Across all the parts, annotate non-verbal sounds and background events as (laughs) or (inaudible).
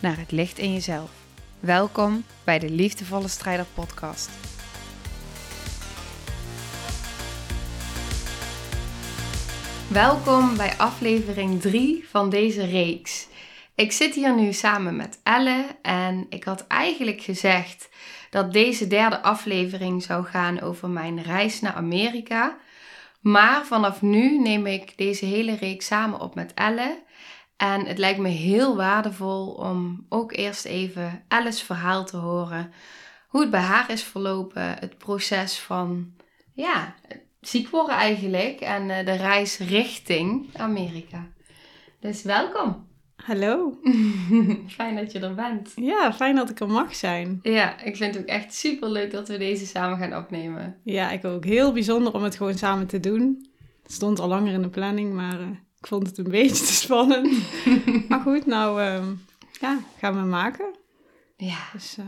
naar het licht in jezelf. Welkom bij de Liefdevolle Strijder Podcast. Welkom bij aflevering 3 van deze reeks. Ik zit hier nu samen met Elle en ik had eigenlijk gezegd dat deze derde aflevering zou gaan over mijn reis naar Amerika. Maar vanaf nu neem ik deze hele reeks samen op met Elle. En het lijkt me heel waardevol om ook eerst even Alice's verhaal te horen. Hoe het bij haar is verlopen, het proces van ja, ziek worden eigenlijk en eh, de reis richting Amerika. Dus welkom. Hallo. (laughs) fijn dat je er bent. Ja, fijn dat ik er mag zijn. Ja, ik vind het ook echt super leuk dat we deze samen gaan opnemen. Ja, ik ook. Heel bijzonder om het gewoon samen te doen. Het stond al langer in de planning, maar uh, ik vond het een beetje te spannend. (laughs) maar goed, nou uh, ja, gaan we maken. Ja. Dus uh,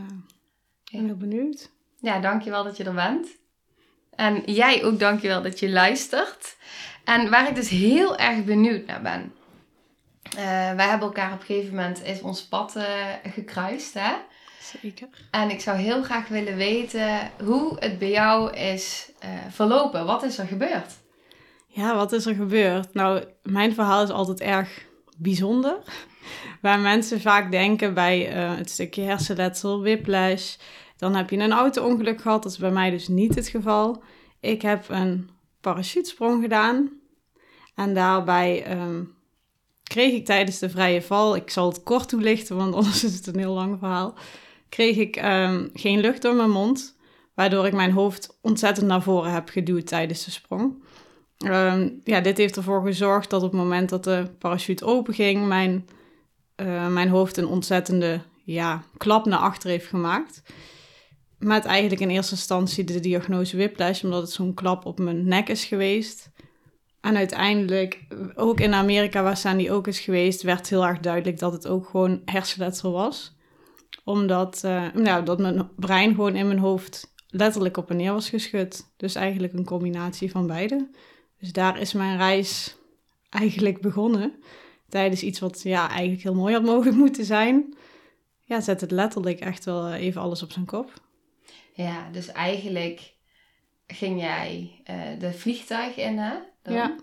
ik ben heel benieuwd. Ja, dankjewel dat je er bent. En jij ook dankjewel dat je luistert. En waar ik dus heel erg benieuwd naar ben. Uh, wij hebben elkaar op een gegeven moment is ons pad uh, gekruist, hè? Zeker. En ik zou heel graag willen weten hoe het bij jou is uh, verlopen. Wat is er gebeurd? Ja, wat is er gebeurd? Nou, mijn verhaal is altijd erg bijzonder. (laughs) Waar mensen vaak denken bij het stukje hersenletsel, whiplash, dan heb je een auto-ongeluk gehad. Dat is bij mij dus niet het geval. Ik heb een parachutesprong gedaan. En daarbij um, kreeg ik tijdens de vrije val, ik zal het kort toelichten, want (laughs) anders is het een heel lang verhaal, kreeg ik um, geen lucht door mijn mond, waardoor ik mijn hoofd ontzettend naar voren heb geduwd tijdens de sprong. Um, ja, dit heeft ervoor gezorgd dat op het moment dat de parachute openging, mijn, uh, mijn hoofd een ontzettende ja, klap naar achter heeft gemaakt. Met eigenlijk in eerste instantie de diagnose whiplash, omdat het zo'n klap op mijn nek is geweest. En uiteindelijk, ook in Amerika, waar Sandy ook is geweest, werd heel erg duidelijk dat het ook gewoon hersenletsel was. Omdat uh, nou, dat mijn brein gewoon in mijn hoofd letterlijk op en neer was geschud. Dus eigenlijk een combinatie van beide. Dus daar is mijn reis eigenlijk begonnen. Tijdens iets wat ja, eigenlijk heel mooi had mogen (laughs) moeten zijn. Ja, zet het letterlijk echt wel even alles op zijn kop. Ja, dus eigenlijk ging jij uh, de vliegtuig in, hè? Dan. Ja.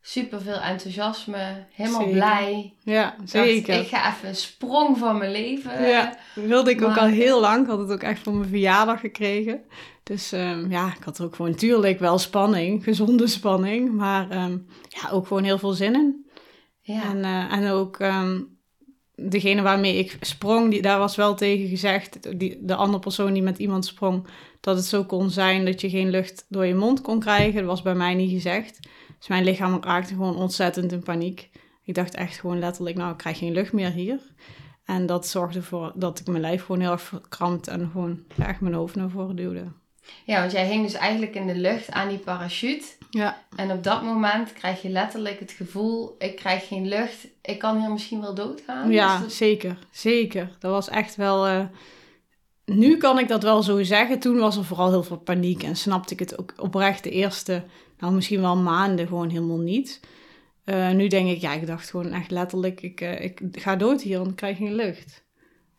Super veel enthousiasme, helemaal Zeker. blij. Ja, Dacht, zeker. ik ga even een sprong van mijn leven. Ja, dat wilde ik ook al heel lang. Ik had het ook echt voor mijn verjaardag gekregen. Dus um, ja, ik had er ook gewoon natuurlijk wel spanning, (laughs) gezonde spanning. Maar um, ja, ook gewoon heel veel zin in. Ja. En, uh, en ook um, degene waarmee ik sprong, die, daar was wel tegen gezegd, die, de andere persoon die met iemand sprong, dat het zo kon zijn dat je geen lucht door je mond kon krijgen. Dat was bij mij niet gezegd. Dus mijn lichaam raakte gewoon ontzettend in paniek. Ik dacht echt gewoon letterlijk, nou, ik krijg geen lucht meer hier. En dat zorgde ervoor dat ik mijn lijf gewoon heel erg verkrampt en gewoon echt mijn hoofd naar voren duwde. Ja, want jij hing dus eigenlijk in de lucht aan die parachute. Ja. En op dat moment krijg je letterlijk het gevoel, ik krijg geen lucht, ik kan hier misschien wel doodgaan. Ja, Dus dat- zeker. Zeker. Dat was echt wel... Uh, nu kan ik dat wel zo zeggen. Toen was er vooral heel veel paniek en snapte ik het ook oprecht de eerste, nou misschien wel maanden gewoon helemaal niet. Uh, nu denk ik, ja, ik dacht gewoon echt letterlijk, ik, uh, ik ga dood hier, want ik krijg geen lucht.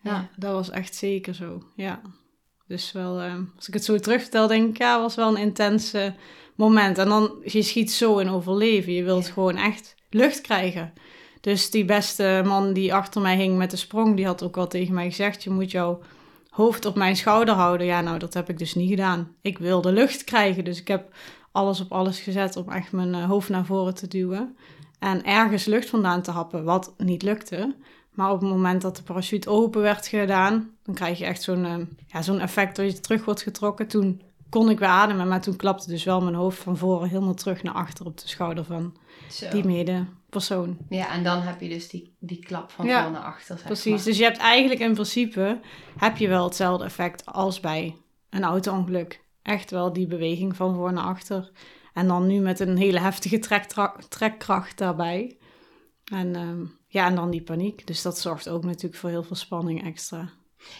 Ja, ja, dat was echt zeker zo, ja. Dus wel, uh, als ik het zo terugvertel, denk ik, ja, was wel een intense moment. En dan, je schiet zo in overleven. Je wilt ja. gewoon echt lucht krijgen. Dus die beste man die achter mij hing met de sprong, die had ook al tegen mij gezegd, je moet jouw hoofd op mijn schouder houden. Ja, nou, dat heb ik dus niet gedaan. Ik wilde lucht krijgen, dus ik heb alles op alles gezet om echt mijn uh, hoofd naar voren te duwen. En ergens lucht vandaan te happen, wat niet lukte. Maar op het moment dat de parachute open werd gedaan, dan krijg je echt zo'n uh, ja, zo'n effect dat je terug wordt getrokken. Toen kon ik weer ademen. Maar toen klapte dus wel mijn hoofd van voren helemaal terug naar achter op de schouder van Zo. die medepersoon. Ja, en dan heb je dus die, die klap van Ja, voor naar achter. Zeg Precies, maar. dus je hebt eigenlijk in principe, heb je wel hetzelfde effect als bij een auto-ongeluk. Echt wel die beweging van voor naar achter. En dan nu met een hele heftige trekkracht daarbij. En ehm, ja, en dan die paniek. Dus dat zorgt ook natuurlijk voor heel veel spanning extra.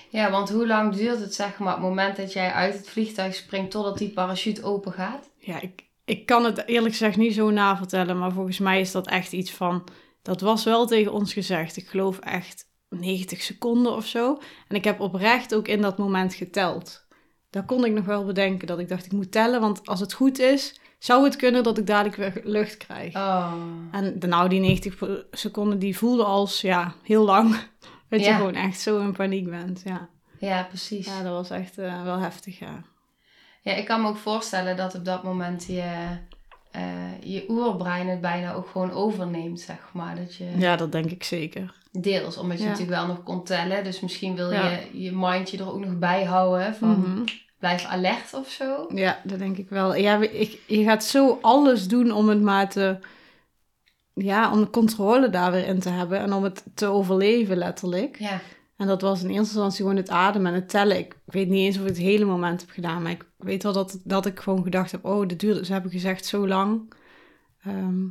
Ja, want hoe lang duurt het, zeg maar, het moment dat jij uit het vliegtuig springt totdat die parachute open gaat? Ja, ik, ik kan het eerlijk gezegd niet zo navertellen, maar volgens mij is dat echt iets van... Dat was wel tegen ons gezegd. Ik geloof echt 90 seconden of zo. En ik heb oprecht ook in dat moment geteld. Daar kon ik nog wel bedenken dat ik dacht, ik moet tellen. Want als het goed is, zou het kunnen dat ik dadelijk weer lucht krijg. Oh. En de, nou, die 90 po- seconden, die voelde als, ja, heel lang. (laughs) Dat je gewoon echt zo in paniek bent, ja. Ja, precies. Ja, dat was echt eh, wel heftig, ja. Ja, ik kan me ook voorstellen dat op dat moment je, eh, je oerbrein het bijna ook gewoon overneemt, zeg maar. Dat je Ja, dat denk ik zeker. deels, omdat je Ja. natuurlijk wel nog kon tellen. Dus misschien wil je je mindje er ook nog bij houden van Mhm. Blijf alert of zo. Ja, dat denk ik wel. Ja, ik, je gaat zo alles doen om het maar te... Ja, om de controle daar weer in te hebben en om het te overleven, letterlijk. Ja, En dat was in eerste instantie gewoon het ademen en het tellen. Ik weet niet eens of ik het hele moment heb gedaan, maar ik weet wel dat, dat ik gewoon gedacht heb... Oh, dit duurt, ze hebben gezegd zo lang. Ehm,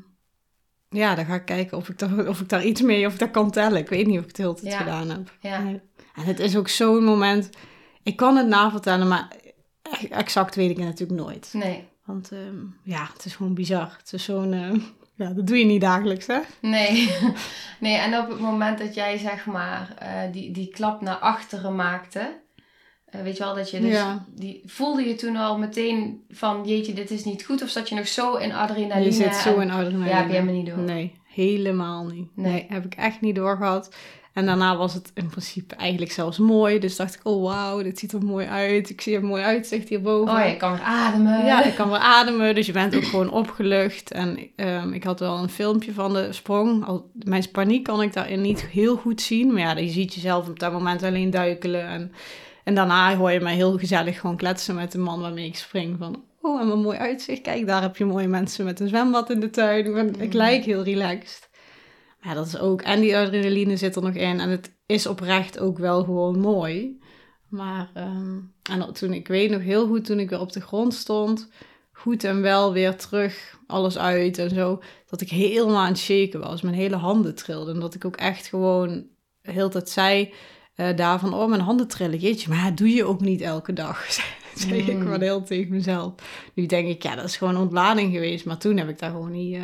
ja, dan ga ik kijken of ik, daar, of ik daar iets mee, of ik dat kan tellen. Ik weet niet of ik het heel tijd Ja. gedaan heb. ja. En het is ook zo'n moment... Ik kan het navertellen, maar (laughs) exact weet ik het natuurlijk nooit. Nee. Want ehm, ja, het is gewoon bizar. Het is zo'n... eh, (laughs) ja, dat doe je niet dagelijks, hè? Nee. (laughs) nee, en op het moment dat jij zeg maar eh, die, die klap naar achteren maakte, eh, weet je wel, dat je dus, Ja. die, voelde je toen al meteen van jeetje, dit is niet goed? Of zat je nog zo in adrenaline? je zit zo en- in adrenaline. Ja, heb je helemaal niet door. Nee, helemaal niet. Nee. Nee. heb ik echt niet doorgehad. En daarna was het in principe eigenlijk zelfs mooi. Dus dacht ik, oh wauw, dit ziet er mooi uit. Ik zie een mooi uitzicht hierboven. Oh, je kan weer ademen. Ja, ik kan weer ademen, dus je bent ook gewoon opgelucht. En ehm, ik had wel een filmpje van de sprong. Al, mijn paniek kan ik daarin niet heel goed zien. Maar ja, je ziet jezelf op dat moment alleen duikelen. En, en daarna hoor je mij heel gezellig gewoon kletsen met de man waarmee ik spring. Van, oh, en wat mooi uitzicht. Kijk, daar heb je mooie mensen met een zwembad in de tuin. Ik Mm. lijk heel relaxed. Maar ja, dat is ook... En die adrenaline zit er nog in. En het is oprecht ook wel gewoon mooi. Maar, ehm, en toen, ik weet nog heel goed, toen ik weer op de grond stond, goed en wel weer terug, alles uit en zo, dat ik helemaal aan het shaken was. Mijn hele handen trilden. En dat ik ook echt gewoon de hele tijd zei eh, daarvan, oh, mijn handen trillen. Jeetje, maar dat doe je ook niet elke dag, (laughs) zei ik Mm. gewoon heel tegen mezelf. Nu denk ik, ja, dat is gewoon ontlading geweest. Maar toen heb ik daar gewoon niet, eh,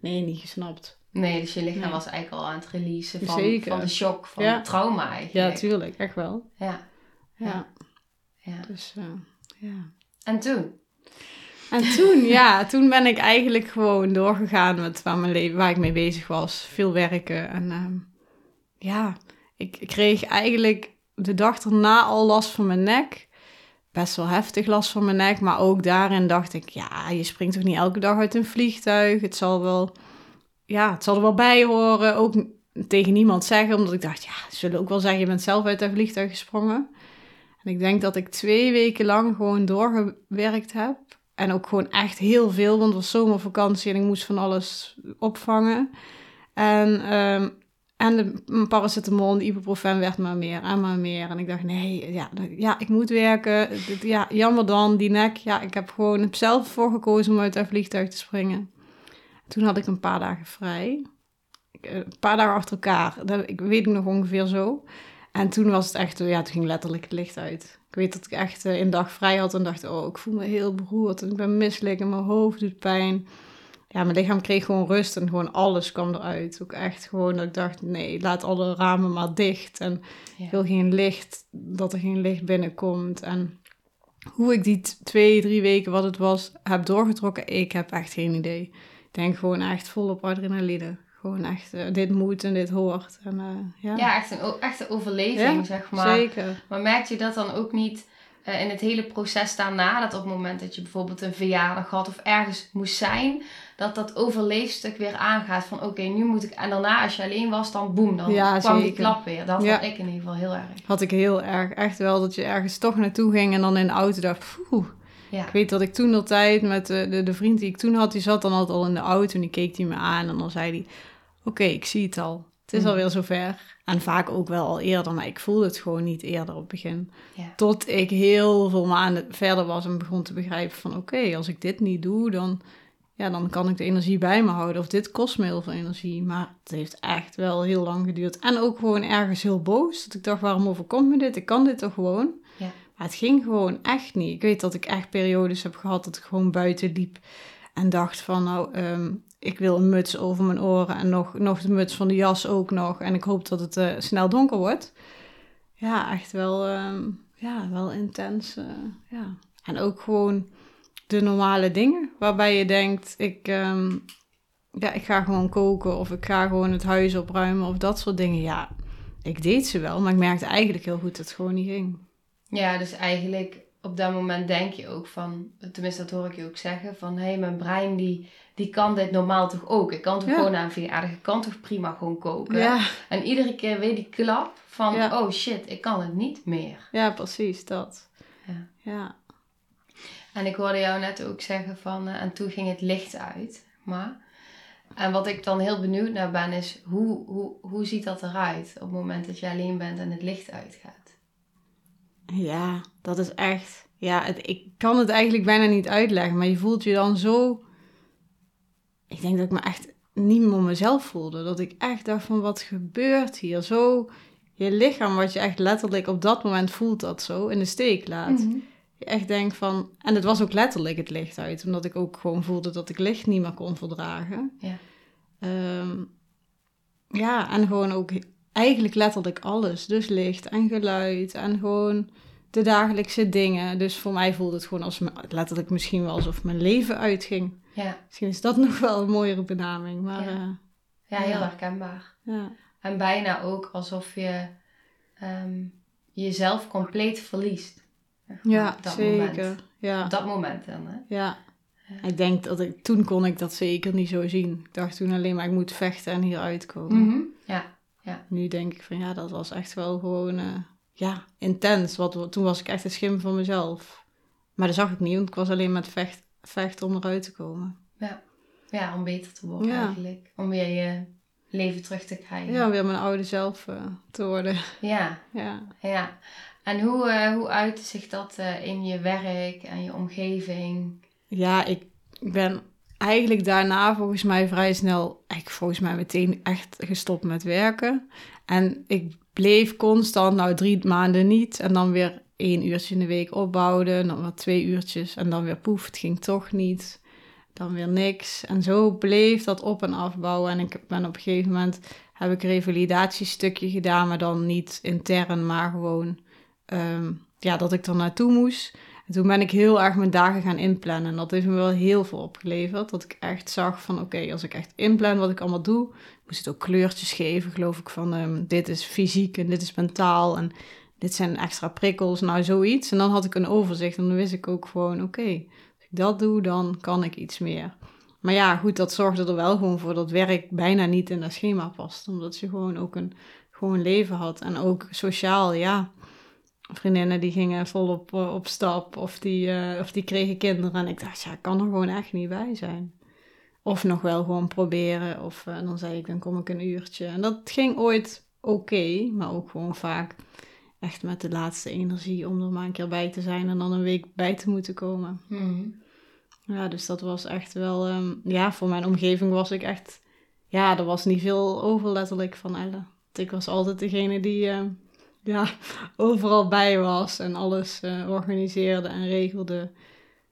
nee, niet gesnapt. Nee, dus je lichaam Nee. was eigenlijk al aan het releasen van, Zeker. van de shock, van Ja. het trauma Ja, eigenlijk. tuurlijk, echt wel. Ja, Ja, ja. dus eh, ja. En toen? En toen, ja, toen ben ik eigenlijk gewoon doorgegaan met waar, mijn leven, waar ik mee bezig was. Veel werken. En ehm, ja, ik ik kreeg eigenlijk de dag erna al last van mijn nek. Best wel heftig last van mijn nek. Maar ook daarin dacht ik, ja, je springt toch niet elke dag uit een vliegtuig? Het zal wel, ja, het zal er wel bij horen. Ook tegen niemand zeggen, omdat ik dacht, ja, ze zullen ook wel zeggen, je bent zelf uit dat vliegtuig gesprongen. En ik denk dat ik twee weken lang gewoon doorgewerkt heb. En ook gewoon echt heel veel, want het was zomervakantie en ik moest van alles opvangen. En, ehm, en de paracetamol de ibuprofen werd maar meer en maar meer. En ik dacht, nee, ja, ja ik moet werken. Ja, jammer dan, die nek. Ja, ik heb gewoon zelf voor gekozen om uit dat vliegtuig te springen. Toen had ik een paar dagen vrij. Eh, Een paar dagen achter elkaar. Dat ik weet ik nog ongeveer zo. En toen was het echt, ja, toen ging letterlijk het licht uit. Ik weet dat ik echt eh, een dag vrij had en dacht, oh, ik voel me heel beroerd en ik ben misselijk en mijn hoofd doet pijn. Ja, mijn lichaam kreeg gewoon rust en gewoon alles kwam eruit. Ook echt gewoon dat ik dacht, nee, laat alle ramen maar dicht. En Ja. ik wil geen licht, dat er geen licht binnenkomt. En hoe ik die twee, drie weken wat het was, heb doorgetrokken, ik heb echt geen idee. Ik denk gewoon echt vol op adrenaline. Gewoon echt, eh, dit moet en dit hoort. En, eh, ja, Ja, echt een echte overleving, Ja, zeg maar. zeker. Maar merk je dat dan ook niet eh, in het hele proces daarna, dat op het moment dat je bijvoorbeeld een verjaardag had of ergens moest zijn, dat dat overleefstuk weer aangaat van oké, nu moet ik... En daarna als je alleen was, dan boem, dan Ja, kwam die klap weer. Dat Ja. had ik in ieder geval heel erg. Had ik heel erg. Echt wel dat je ergens toch naartoe ging en dan in de auto dacht, poeh, Ja. Ik weet dat ik toen de tijd met de, de, de vriend die ik toen had, die zat dan altijd al in de auto en die keek die me aan en dan zei hij, oké, ik zie het al. Het is Mhm. alweer zover. En vaak ook wel al eerder, maar ik voelde het gewoon niet eerder op het begin. Ja. Tot ik heel veel maanden verder was en begon te begrijpen van... oké, als ik dit niet doe, dan, ja, dan kan ik de energie bij me houden. Of dit kost me heel veel energie. Maar het heeft echt wel heel lang geduurd. En ook gewoon ergens heel boos. Dat ik dacht, waarom overkomt me dit? Ik kan dit toch gewoon? Het ging gewoon echt niet. Ik weet dat ik echt periodes heb gehad dat ik gewoon buiten liep. En dacht van, nou, ehm, ik wil een muts over mijn oren. En nog, nog de muts van de jas ook nog. En ik hoop dat het eh, snel donker wordt. Ja, echt wel, ehm, ja, wel intens. eh, ja. En ook gewoon de normale dingen. Waarbij je denkt, ik, ehm, ja, ik ga gewoon koken. Of ik ga gewoon het huis opruimen. Of dat soort dingen. Ja, ik deed ze wel. Maar ik merkte eigenlijk heel goed dat het gewoon niet ging. Ja, dus eigenlijk op dat moment denk je ook van, tenminste dat hoor ik je ook zeggen, van hé, hey, mijn brein die, die kan dit normaal toch ook. Ik kan toch Ja. gewoon aan aardig, ik kan toch prima gewoon koken. Ja, En iedere keer weer die klap van, Ja. oh shit, ik kan het niet meer. ja, precies dat. Ja. Ja. En ik hoorde jou net ook zeggen van, eh, en toen ging het licht uit. Maar, en wat ik dan heel benieuwd naar ben is, hoe, hoe, hoe ziet dat eruit op het moment dat je alleen bent en het licht uitgaat? Ja, dat is echt. Ja, het, ik kan het eigenlijk bijna niet uitleggen, maar je voelt je dan zo. Ik denk dat ik me echt niet meer mezelf voelde. Dat ik echt dacht van wat gebeurt hier? Zo je lichaam, wat je echt letterlijk op dat moment voelt, dat zo in de steek laat. Mhm. Je echt denkt van. En het was ook letterlijk het licht uit, omdat ik ook gewoon voelde dat ik licht niet meer kon verdragen. Ja. Ehm, ja, en gewoon ook eigenlijk letterlijk alles. Dus licht en geluid en gewoon de dagelijkse dingen. Dus voor mij voelde het gewoon als letterlijk misschien wel alsof mijn leven uitging. Ja, Misschien is dat (laughs) nog wel een mooiere benaming, maar Ja. ja. ja heel Ja. herkenbaar. ja. En bijna ook alsof je ehm, jezelf compleet verliest. Ja, op dat zeker. Moment. Ja. Op dat moment dan, hè? ja. Ja. Ik denk dat ik, toen kon ik dat zeker niet zo zien. Ik dacht toen alleen maar, ik moet vechten en hier uitkomen. Mhm. Ja, Nu denk ik van ja, dat was echt wel gewoon eh, ja, intens. Wat, toen was ik echt een schim van mezelf. Maar dat zag ik niet, want ik was alleen met vecht, vechten om eruit te komen. ja, om beter te worden Ja. eigenlijk. Om weer je leven terug te krijgen. Ja, weer mijn oude zelf eh, te worden. ja. (laughs) Ja. ja. En hoe, eh hoe uitte zich dat in je werk en je omgeving? ja, ik ben eigenlijk daarna volgens mij vrij snel, eigenlijk volgens mij meteen echt gestopt met werken. En ik bleef constant, nou drie maanden niet. En dan weer één uurtje in de week opbouwen. Dan weer twee uurtjes. En dan weer poef, het ging toch niet. Dan weer niks. En zo bleef dat op en afbouwen. En ik ben op een gegeven moment, heb ik een revalidatiestukje gedaan. Maar dan niet intern, maar gewoon, ehm, ja, dat ik er naartoe moest. En toen ben ik heel erg mijn dagen gaan inplannen. En dat heeft me wel heel veel opgeleverd. Dat ik echt zag van, oké, als ik echt inplan wat ik allemaal doe... moest het ook kleurtjes geven, geloof ik, van... ehm, dit is fysiek en dit is mentaal en dit zijn extra prikkels. Nou, zoiets. En dan had ik een overzicht en dan wist ik ook gewoon... oké, als ik dat doe, dan kan ik iets meer. Maar ja, goed, dat zorgde er wel gewoon voor dat werk bijna niet in dat schema past. Omdat je gewoon ook een gewoon leven had. En ook sociaal, ja vriendinnen die gingen volop eh, op stap of die, eh, of die kregen kinderen. En ik dacht, ja, ik kan er gewoon echt niet bij zijn. Of nog wel gewoon proberen. Of eh, dan zei ik, dan kom ik een uurtje. En dat ging ooit oké, maar ook gewoon vaak echt met de laatste energie om er maar een keer bij te zijn en dan een week bij te moeten komen. Mhm. Ja, dus dat was echt wel, ehm, ja, voor mijn omgeving was ik echt, ja, er was niet veel over letterlijk van Elle. Want Ik was altijd degene die, ehm, ja, (laughs) overal bij was en alles eh, organiseerde en regelde.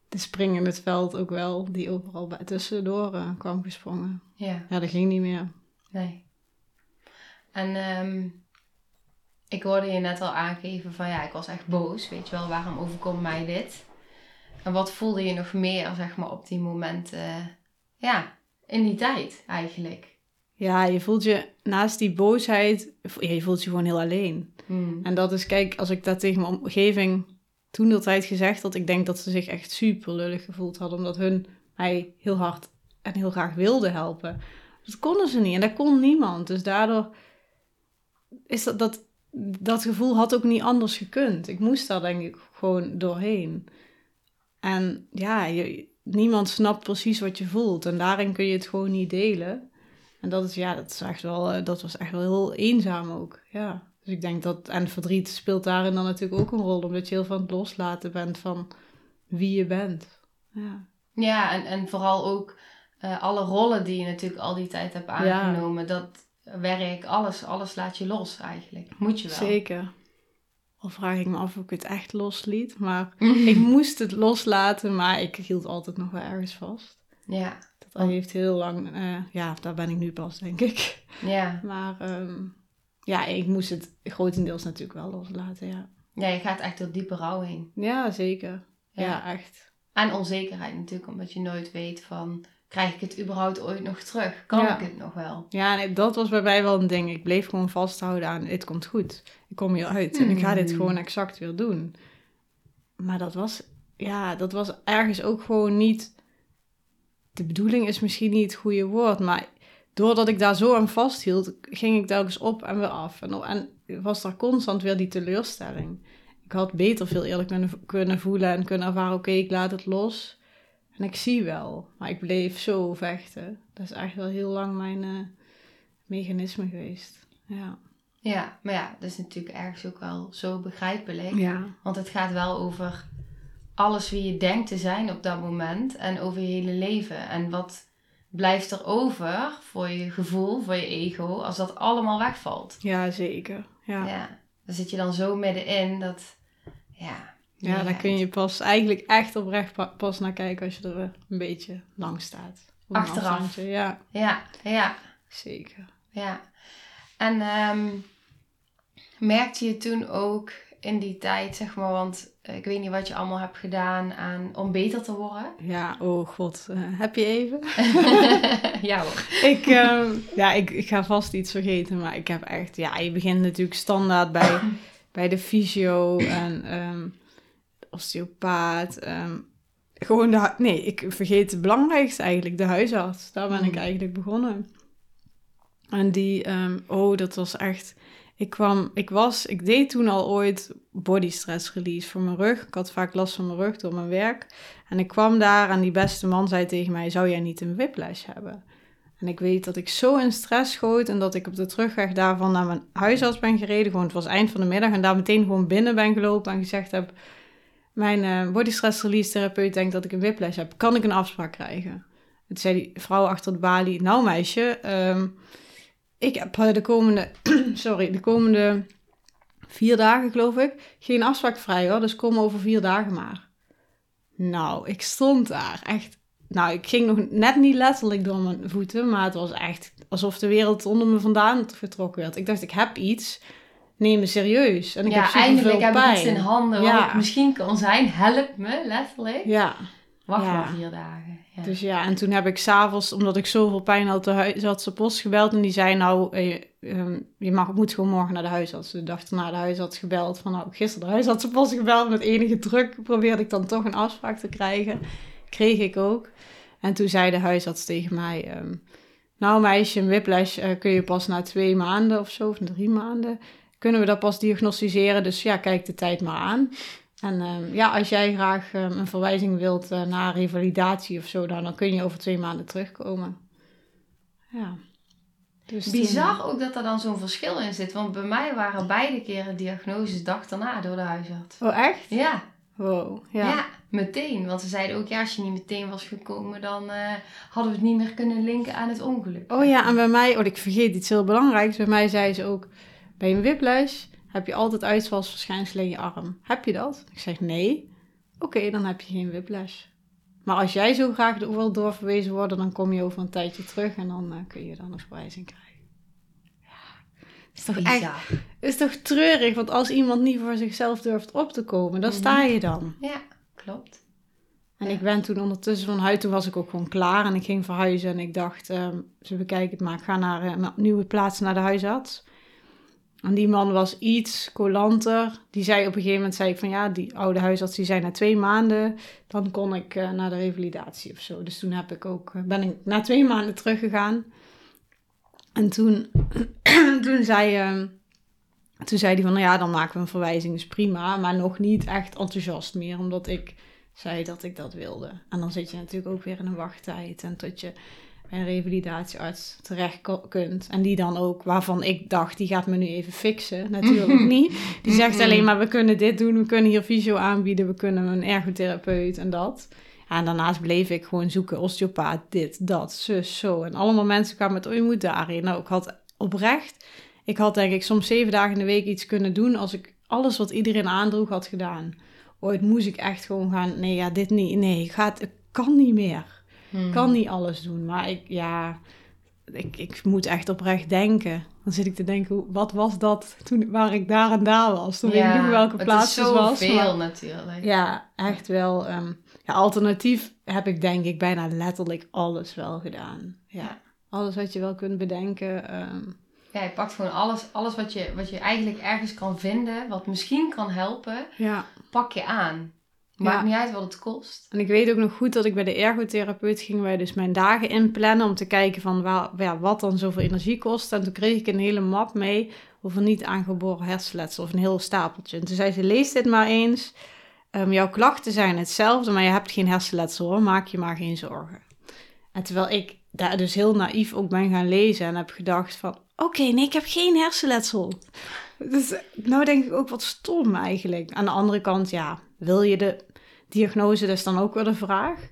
De spring in het veld ook wel, die overal bij, tussendoor eh, kwam gesprongen. Ja, Ja, dat ging niet meer. nee. En ehm, ik hoorde je net al aangeven van ja, ik was echt boos. Weet je wel, waarom overkomt mij dit? En wat voelde je nog meer, zeg maar, op die momenten? Ja, in die tijd eigenlijk. Ja, je voelt je naast die boosheid, je voelt je gewoon heel alleen. Hmm. En dat is, kijk, als ik dat tegen mijn omgeving toen de tijd gezegd had, ik denk dat ze zich echt super lullig gevoeld hadden, omdat hun mij heel hard en heel graag wilden helpen. Dat konden ze niet en dat kon niemand. Dus daardoor is dat, dat, dat gevoel had ook niet anders gekund. Ik moest daar denk ik gewoon doorheen. En ja, je, niemand snapt precies wat je voelt. En daarin kun je het gewoon niet delen. En dat is, ja, dat, is echt wel, eh, dat was echt wel heel eenzaam ook. Ja. Dus ik denk dat, en verdriet speelt daarin dan natuurlijk ook een rol, omdat je heel van het loslaten bent van wie je bent. Ja, ja en, en vooral ook uh, alle rollen die je natuurlijk al die tijd hebt aangenomen, dat werk, alles, alles laat je los eigenlijk. Moet je wel. Zeker. Al vraag ik me af of ik het echt losliet, maar (laughs) ik moest het loslaten, maar ik hield altijd nog wel ergens vast. Ja. Dat heeft heel lang, uh, ja, daar ben ik nu pas, denk ik. Ja. (laughs) Maar um, ja, ik moest het grotendeels natuurlijk wel loslaten, ja. Ja, je gaat echt door diepe rouw heen. Ja, zeker. Ja, echt. En onzekerheid natuurlijk, omdat je nooit weet van... Krijg ik het überhaupt ooit nog terug? Kan ik het nog wel? Ja, nee, dat was bij mij wel een ding. Ik bleef gewoon vasthouden aan... Het komt goed. Ik kom hier uit. En ik ga dit hmm. gewoon exact weer doen. Maar dat was... Ja, dat was ergens ook gewoon niet... De bedoeling is misschien niet het goede woord, maar doordat ik daar zo aan vasthield, ging ik telkens op en weer af. En, en was er constant weer die teleurstelling. Ik had beter veel eerlijk kunnen, kunnen voelen en kunnen ervaren, oké, ik laat het los. En ik zie wel, maar ik bleef zo vechten. Dat is echt wel heel lang mijn uh, mechanisme geweest. Ja. Ja, maar ja, dat is natuurlijk ergens ook wel zo begrijpelijk. Ja. Want het gaat wel over alles wie je denkt te zijn op dat moment en over je hele leven. En wat blijft er over voor je gevoel, voor je ego, als dat allemaal wegvalt. Ja, zeker. Ja. ja daar zit je dan zo middenin dat, ja... Ja, daar kun je pas eigenlijk echt oprecht pas naar kijken als je er een beetje lang staat. Achteraf. Ja. Ja, ja. Zeker. Ja. En um, merkte je toen ook in die tijd, zeg maar, want eh, ik weet niet wat je allemaal hebt gedaan aan, om beter te worden. (laughs) Ja, oh god. Uh, heb je even? (laughs) ja hoor. ik, uh, ja, ik, ik ga vast iets vergeten, maar ik heb echt... Ja, je begint natuurlijk standaard bij, (laughs) bij de fysio en um, osteopaat. Um, gewoon de... Nee, ik vergeet het belangrijkste eigenlijk, de huisarts. Daar ben ik mm. eigenlijk begonnen. En die... Oh, dat was echt ik kwam, ik was, ik deed toen al ooit body stress release voor mijn rug. Ik had vaak last van mijn rug door mijn werk. En ik kwam daar en die beste man zei tegen mij, zou jij niet een whiplash hebben? En ik weet dat ik zo in stress schoot en dat ik op de terugweg daarvan naar mijn huisarts ben gereden. Gewoon, het was eind van de middag en daar meteen gewoon binnen ben gelopen en gezegd heb... Mijn uh, body stress release therapeut denkt dat ik een whiplash heb. Kan ik een afspraak krijgen? Toen zei die vrouw achter de balie, nou meisje... Um, ik heb eh, de komende, (clears throat) sorry, de komende vier dagen geloof ik, geen afspraak vrij hoor. Dus kom over vier dagen maar. Nou, ik stond daar echt. Nou, ik ging nog net niet letterlijk door mijn voeten, maar het was echt alsof de wereld onder me vandaan getrokken werd. Ik dacht, ik heb iets, neem me serieus. En ik ja, heb eindelijk heb ik iets in handen ja. wat misschien kan zijn. Help me, letterlijk. Ja. Wacht maar vier dagen. Dus ja, en toen heb ik s'avonds, omdat ik zoveel pijn had, de huisarts post gebeld. En die zei, nou, eh, ehm, je mag, moet gewoon morgen naar de huisarts. De dag naar de huisarts gebeld. Van nou, gisteren de huisarts post gebeld. Met enige druk probeerde ik dan toch een afspraak te krijgen. Kreeg ik ook. En toen zei de huisarts tegen mij... Ehm, nou meisje, een whiplash uh, kun je pas na twee maanden of zo, of drie maanden... kunnen we dat pas diagnosticeren. Dus ja, kijk de tijd maar aan. En ehm, ja, als jij graag ehm, een verwijzing wilt uh, naar revalidatie of zo, dan, dan kun je over twee maanden terugkomen. Ja. Dus Bizar ook dat er dan zo'n verschil in zit. Want bij mij waren beide keren diagnoses dag daarna door de huisarts. Oh, echt? Ja. Wow, ja. ja. meteen. Want ze zeiden ook, ja, als je niet meteen was gekomen, dan uh, hadden we het niet meer kunnen linken aan het ongeluk. Oh ja, en bij mij, oh, ik vergeet iets heel belangrijks. Bij mij zei ze ook, bij een whiplash heb je altijd uitvalsverschijnselen in je arm. Heb je dat? Ik zeg nee. Oké, dan heb je geen whiplash. Maar als jij zo graag wil doorverwezen worden, dan kom je over een tijdje terug en dan uh, kun je dan een verwijzing krijgen. Ja, is toch echt, is toch treurig, want als iemand niet voor zichzelf durft op te komen, dan sta mhm. je dan. Ja, klopt. En ik ben toen ondertussen van huis, toen was ik ook gewoon klaar en ik ging verhuizen en ik dacht, uh, ze bekijken het maar, ik ga naar een uh, nieuwe plaats naar de huisarts. En die man was iets colanter. Die zei op een gegeven moment, zei ik van ja, die oude huisarts die zei na twee maanden, dan kon ik uh, naar de revalidatie of zo. Dus toen heb ik ook, eh, ben ik na twee maanden teruggegaan. En toen, (clears throat) toen zei uh, toen zei hij van, nou ja, dan maken we een verwijzing, is prima. Maar nog niet echt enthousiast meer, omdat ik zei dat ik dat wilde. En dan zit je natuurlijk ook weer in een wachttijd. En tot je bij een revalidatiearts terecht kunt. En die dan ook, waarvan ik dacht, die gaat me nu even fixen. Natuurlijk niet. Die zegt alleen maar, we kunnen dit doen. We kunnen hier fysio aanbieden. We kunnen een ergotherapeut en dat. En daarnaast bleef ik gewoon zoeken, osteopaat, dit, dat, zus, zo. En allemaal mensen kwamen met, oh, je moet daarin. Nou, ik had oprecht, ik had denk ik soms zeven dagen in de week iets kunnen doen als ik alles wat iedereen aandroeg had gedaan. Ooit moest ik echt gewoon gaan, nee, ja, dit niet, nee, gaat, ik kan niet meer. Hmm. Ik kan niet alles doen, maar ik, ja, ik, ik moet echt oprecht denken. Dan zit ik te denken, wat was dat toen, waar ik daar en daar was? Toen weet ik niet welke plaats het het is was. maar- natuurlijk. ja, echt wel. ehm, ja, alternatief heb ik denk ik bijna letterlijk alles wel gedaan. Ja, Ja. alles wat je wel kunt bedenken. ehm, Ja, je pakt gewoon alles, alles wat, je, wat je eigenlijk ergens kan vinden, wat misschien kan helpen, ja. pak je aan. Maakt Ja. niet uit wat het kost. En ik weet ook nog goed dat ik bij de ergotherapeut ging wij dus mijn dagen inplannen om te kijken van waar, ja, wat dan zoveel energie kost. En toen kreeg ik een hele map mee over niet aangeboren hersenletsel of een heel stapeltje. En toen zei ze, lees dit maar eens. Ehm, jouw klachten zijn hetzelfde, maar je hebt geen hersenletsel hoor, maak je maar geen zorgen. En terwijl ik daar dus heel naïef ook ben gaan lezen en heb gedacht van, oké, nee, ik heb geen hersenletsel. Dus nou denk ik ook wat stom eigenlijk. Aan de andere kant, ja, wil je de diagnose, is dan ook weer de vraag.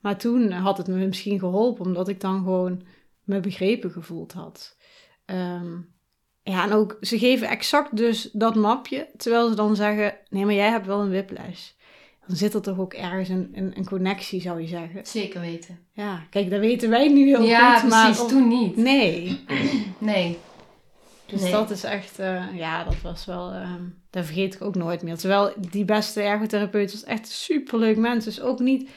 Maar toen had het me misschien geholpen, omdat ik dan gewoon me begrepen gevoeld had. Ehm, ja, en ook, ze geven exact dus dat mapje, terwijl ze dan zeggen, nee, maar jij hebt wel een whiplash. Dan zit er toch ook ergens een, een, een connectie, zou je zeggen. Zeker weten. Ja, kijk, dat weten wij nu heel ja, goed, precies. maar... Toen niet. Nee, Nee. Dus Nee. dat is echt, eh, ja, dat was wel, ehm dat vergeet ik ook nooit meer. Terwijl die beste ergotherapeut was echt superleuk mens, dus ook niet...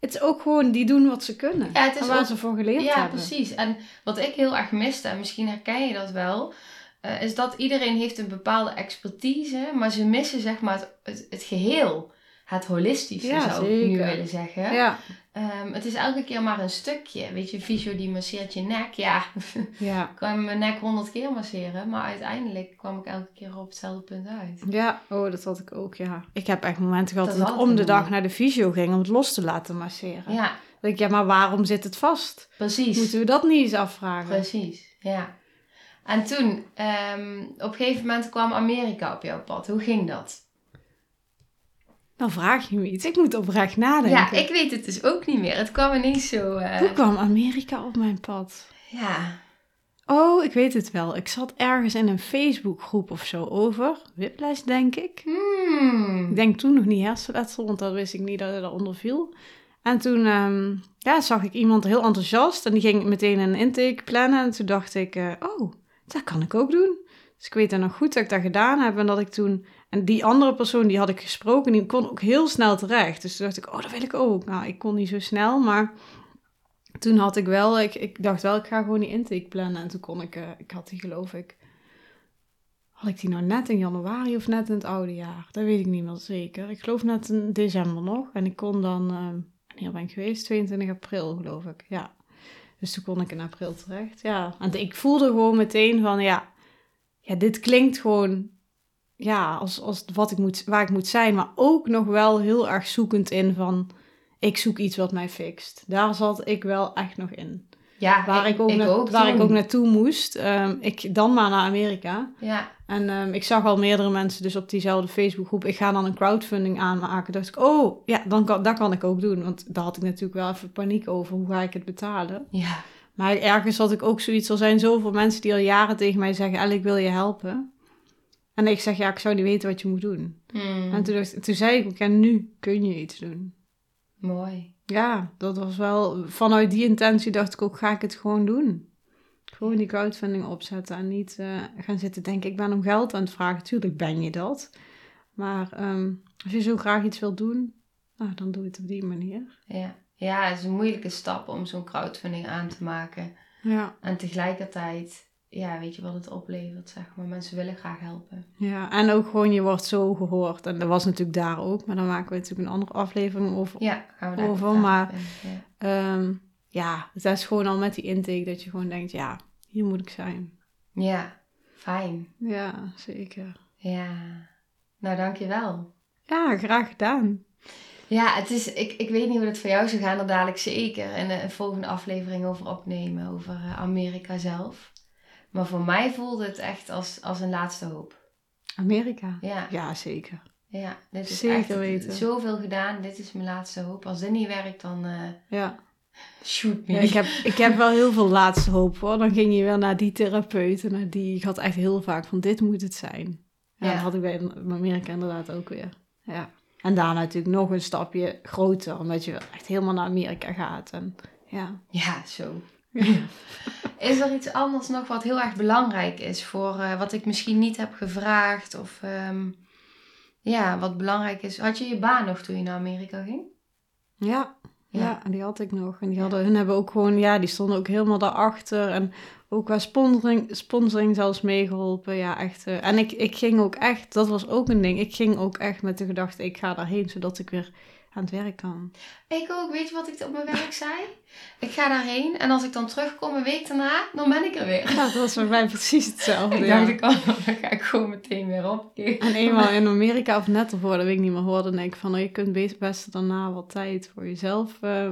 Het is ook gewoon, die doen wat ze kunnen. Ja, het is en waar ook- ze voor geleerd Ja, hebben. precies. En wat ik heel erg miste, en misschien herken je dat wel, eh, is dat iedereen heeft een bepaalde expertise, maar ze missen zeg maar het, het, het geheel. Het holistische Ja, zou ik nu willen zeggen. Ja, Ehm, het is elke keer maar een stukje. Weet je, fysio die masseert je nek. Ja, (laughs) ja. ik kan mijn nek honderd keer masseren, maar uiteindelijk kwam ik elke keer op hetzelfde punt uit. Ja, oh, dat had ik ook, ja. Ik heb echt momenten gehad Dat ik om de dag naar de fysio ging om het los te laten masseren. Ja, Dat ik, ja, maar waarom zit het vast? precies. Moeten we dat niet eens afvragen? Precies, ja. En toen, ehm, op een gegeven moment kwam Amerika op jouw pad. Hoe ging dat? Dan vraag je me iets. Ik moet oprecht nadenken. Ja, ik weet het dus ook niet meer. Het kwam ineens zo... eh, Hoe kwam Amerika op mijn pad? ja, Oh, ik weet het wel. Ik zat ergens in een Facebookgroep of zo over. Whiplash, denk ik. hmm. Ik denk toen nog niet hersenletsel, want dat wist ik niet dat het eronder viel. En toen ehm, ja, zag ik iemand heel enthousiast en die ging meteen een intake plannen. En toen dacht ik, eh, oh, dat kan ik ook doen. Dus ik weet dan nog goed dat ik dat gedaan heb en dat ik toen... En die andere persoon, die had ik gesproken, die kon ook heel snel terecht. Dus toen dacht ik, oh, dat wil ik ook. Nou, ik kon niet zo snel, maar toen had ik wel... Ik, ik dacht wel, ik ga gewoon die intake plannen. En toen kon ik, eh, ik had die geloof ik... Had ik die nou net in januari of net in het oude jaar? Dat weet ik niet meer zeker. Ik geloof net in december nog. En ik kon dan, ehm wanneer ben ik geweest? 22 april geloof ik, ja. Dus toen kon ik in april terecht, ja. En ik voelde gewoon meteen van, ja, ja dit klinkt gewoon, ja, als, als wat ik moet, waar ik moet zijn. Maar ook nog wel heel erg zoekend in van, ik zoek iets wat mij fixt. Daar zat ik wel echt nog in. Ja, Waar ik, ook, na- waar ik ook naartoe moest. Ehm, ik dan maar naar Amerika. Ja, En ehm, ik zag al meerdere mensen dus op diezelfde Facebookgroep. Ik ga dan een crowdfunding aanmaken. dacht ik, oh, ja, dan kan, dat kan ik ook doen. Want daar had ik natuurlijk wel even paniek over. Hoe ga ik het betalen? ja. Maar ergens had ik ook zoiets. Er zijn zoveel mensen die al jaren tegen mij zeggen... El, ik wil je helpen. En ik zeg, ja, ik zou niet weten wat je moet doen. Hmm. En toen, dacht, toen zei ik ook, ja, nu kun je iets doen. Mooi. Ja, dat was wel... Vanuit die intentie dacht ik ook, ga ik het gewoon doen. Gewoon die crowdfunding opzetten en niet eh, gaan zitten denken, ik ben om geld aan het vragen. Tuurlijk ben je dat. Maar ehm, als je zo graag iets wilt doen, nou, dan doe je het op die manier. Ja. ja, het is een moeilijke stap om zo'n crowdfunding aan te maken. Ja, En tegelijkertijd, ja, weet je wat het oplevert, zeg maar. Mensen willen graag helpen. ja. En ook gewoon, je wordt zo gehoord. En dat was natuurlijk daar ook, maar dan maken we natuurlijk een andere aflevering over. Ja, gaan we daar Over, maar- in. Ja. Ehm, ja, het is gewoon al met die intake dat je gewoon denkt, ja, hier moet ik zijn. ja, fijn. Ja, zeker. Ja, nou dankjewel. Ja, graag gedaan. Ja, het is, ik, ik weet niet hoe het voor jou zou gaan, er dadelijk zeker en een volgende aflevering over opnemen, over eh, Amerika zelf. Maar voor mij voelde het echt als, als een laatste hoop. Amerika? Ja. Ja, zeker. Ja, dit is Zeker echt weten. zoveel gedaan. Dit is mijn laatste hoop. Als dit niet werkt, dan eh, Ja. shoot me. ja ik, heb, ik heb wel heel veel laatste hoop hoor. Dan ging je weer naar die therapeut en naar die. Ik had echt heel vaak van dit moet het zijn. Ja, Ja. dat had ik bij Amerika inderdaad ook weer. Ja. En daarna natuurlijk nog een stapje groter, omdat je echt helemaal naar Amerika gaat. En, ja. Ja, zo. (laughs) Is er iets anders nog wat heel erg belangrijk is voor eh, wat ik misschien niet heb gevraagd? Of ehm, ja, wat belangrijk is. Had je je baan nog toen je naar Amerika ging? Ja, Ja. die had ik nog. En die hadden, hun hebben ook gewoon, ja, die stonden ook helemaal daarachter. En ook qua sponsoring, sponsoring zelfs meegeholpen. Ja, echt. eh, en ik, ik ging ook echt, dat was ook een ding. Ik ging ook echt met de gedachte, ik ga daarheen zodat ik weer aan het werk kan. Ik ook. Weet je wat ik op mijn werk zei? Ik ga daarheen en als ik dan terugkom een week daarna, dan ben ik er weer. Ja, dat was bij mij precies hetzelfde. Ik ja. dacht, ik, oh, (laughs) dan ga ik gewoon meteen weer op. En eenmaal in Amerika of net ervoor, dat weet ik niet meer, hoorde en denk ik van, oh, je kunt best, daarna wat tijd voor jezelf eh,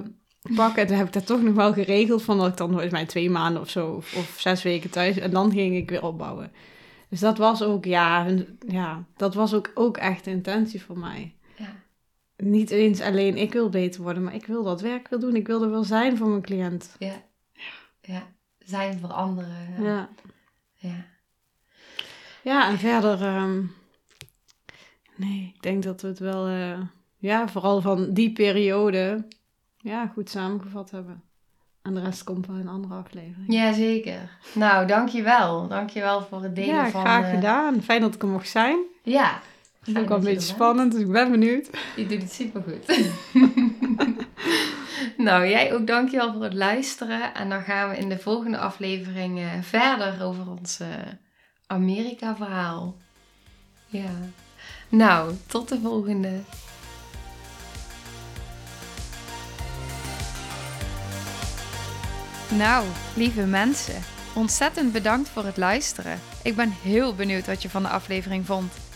pakken. En toen heb ik dat toch nog wel geregeld, van dat ik dan volgens mij twee maanden of zo, of, of zes weken thuis, en dan ging ik weer opbouwen. Dus dat was ook, ja, hun- ja dat was ook, ook echt de intentie voor mij. Ja. Niet eens alleen, ik wil beter worden, maar ik wil dat werk wil doen. Ik wil er wel zijn voor mijn cliënt. Ja. Ja. Zijn voor anderen. Ja. Ja, ja. ja en verder, ehm, nee, ik denk dat we het wel, eh, ja, vooral van die periode, ja, goed samengevat hebben. En de rest komt wel in een andere aflevering. Jazeker. Nou, dankjewel. Dankjewel voor het delen Ja, van... graag eh, gedaan. Fijn dat ik er mocht zijn. Ja. Het is Fijn ook wel een dat je beetje spannend, dus ik ben benieuwd. Je doet het supergoed. (laughs) nou, jij ook dankjewel voor het luisteren. En dan gaan we in de volgende aflevering eh, verder over ons eh, Amerika-verhaal. Ja. Nou, tot de volgende. Nou, lieve mensen, ontzettend bedankt voor het luisteren. Ik ben heel benieuwd wat je van de aflevering vond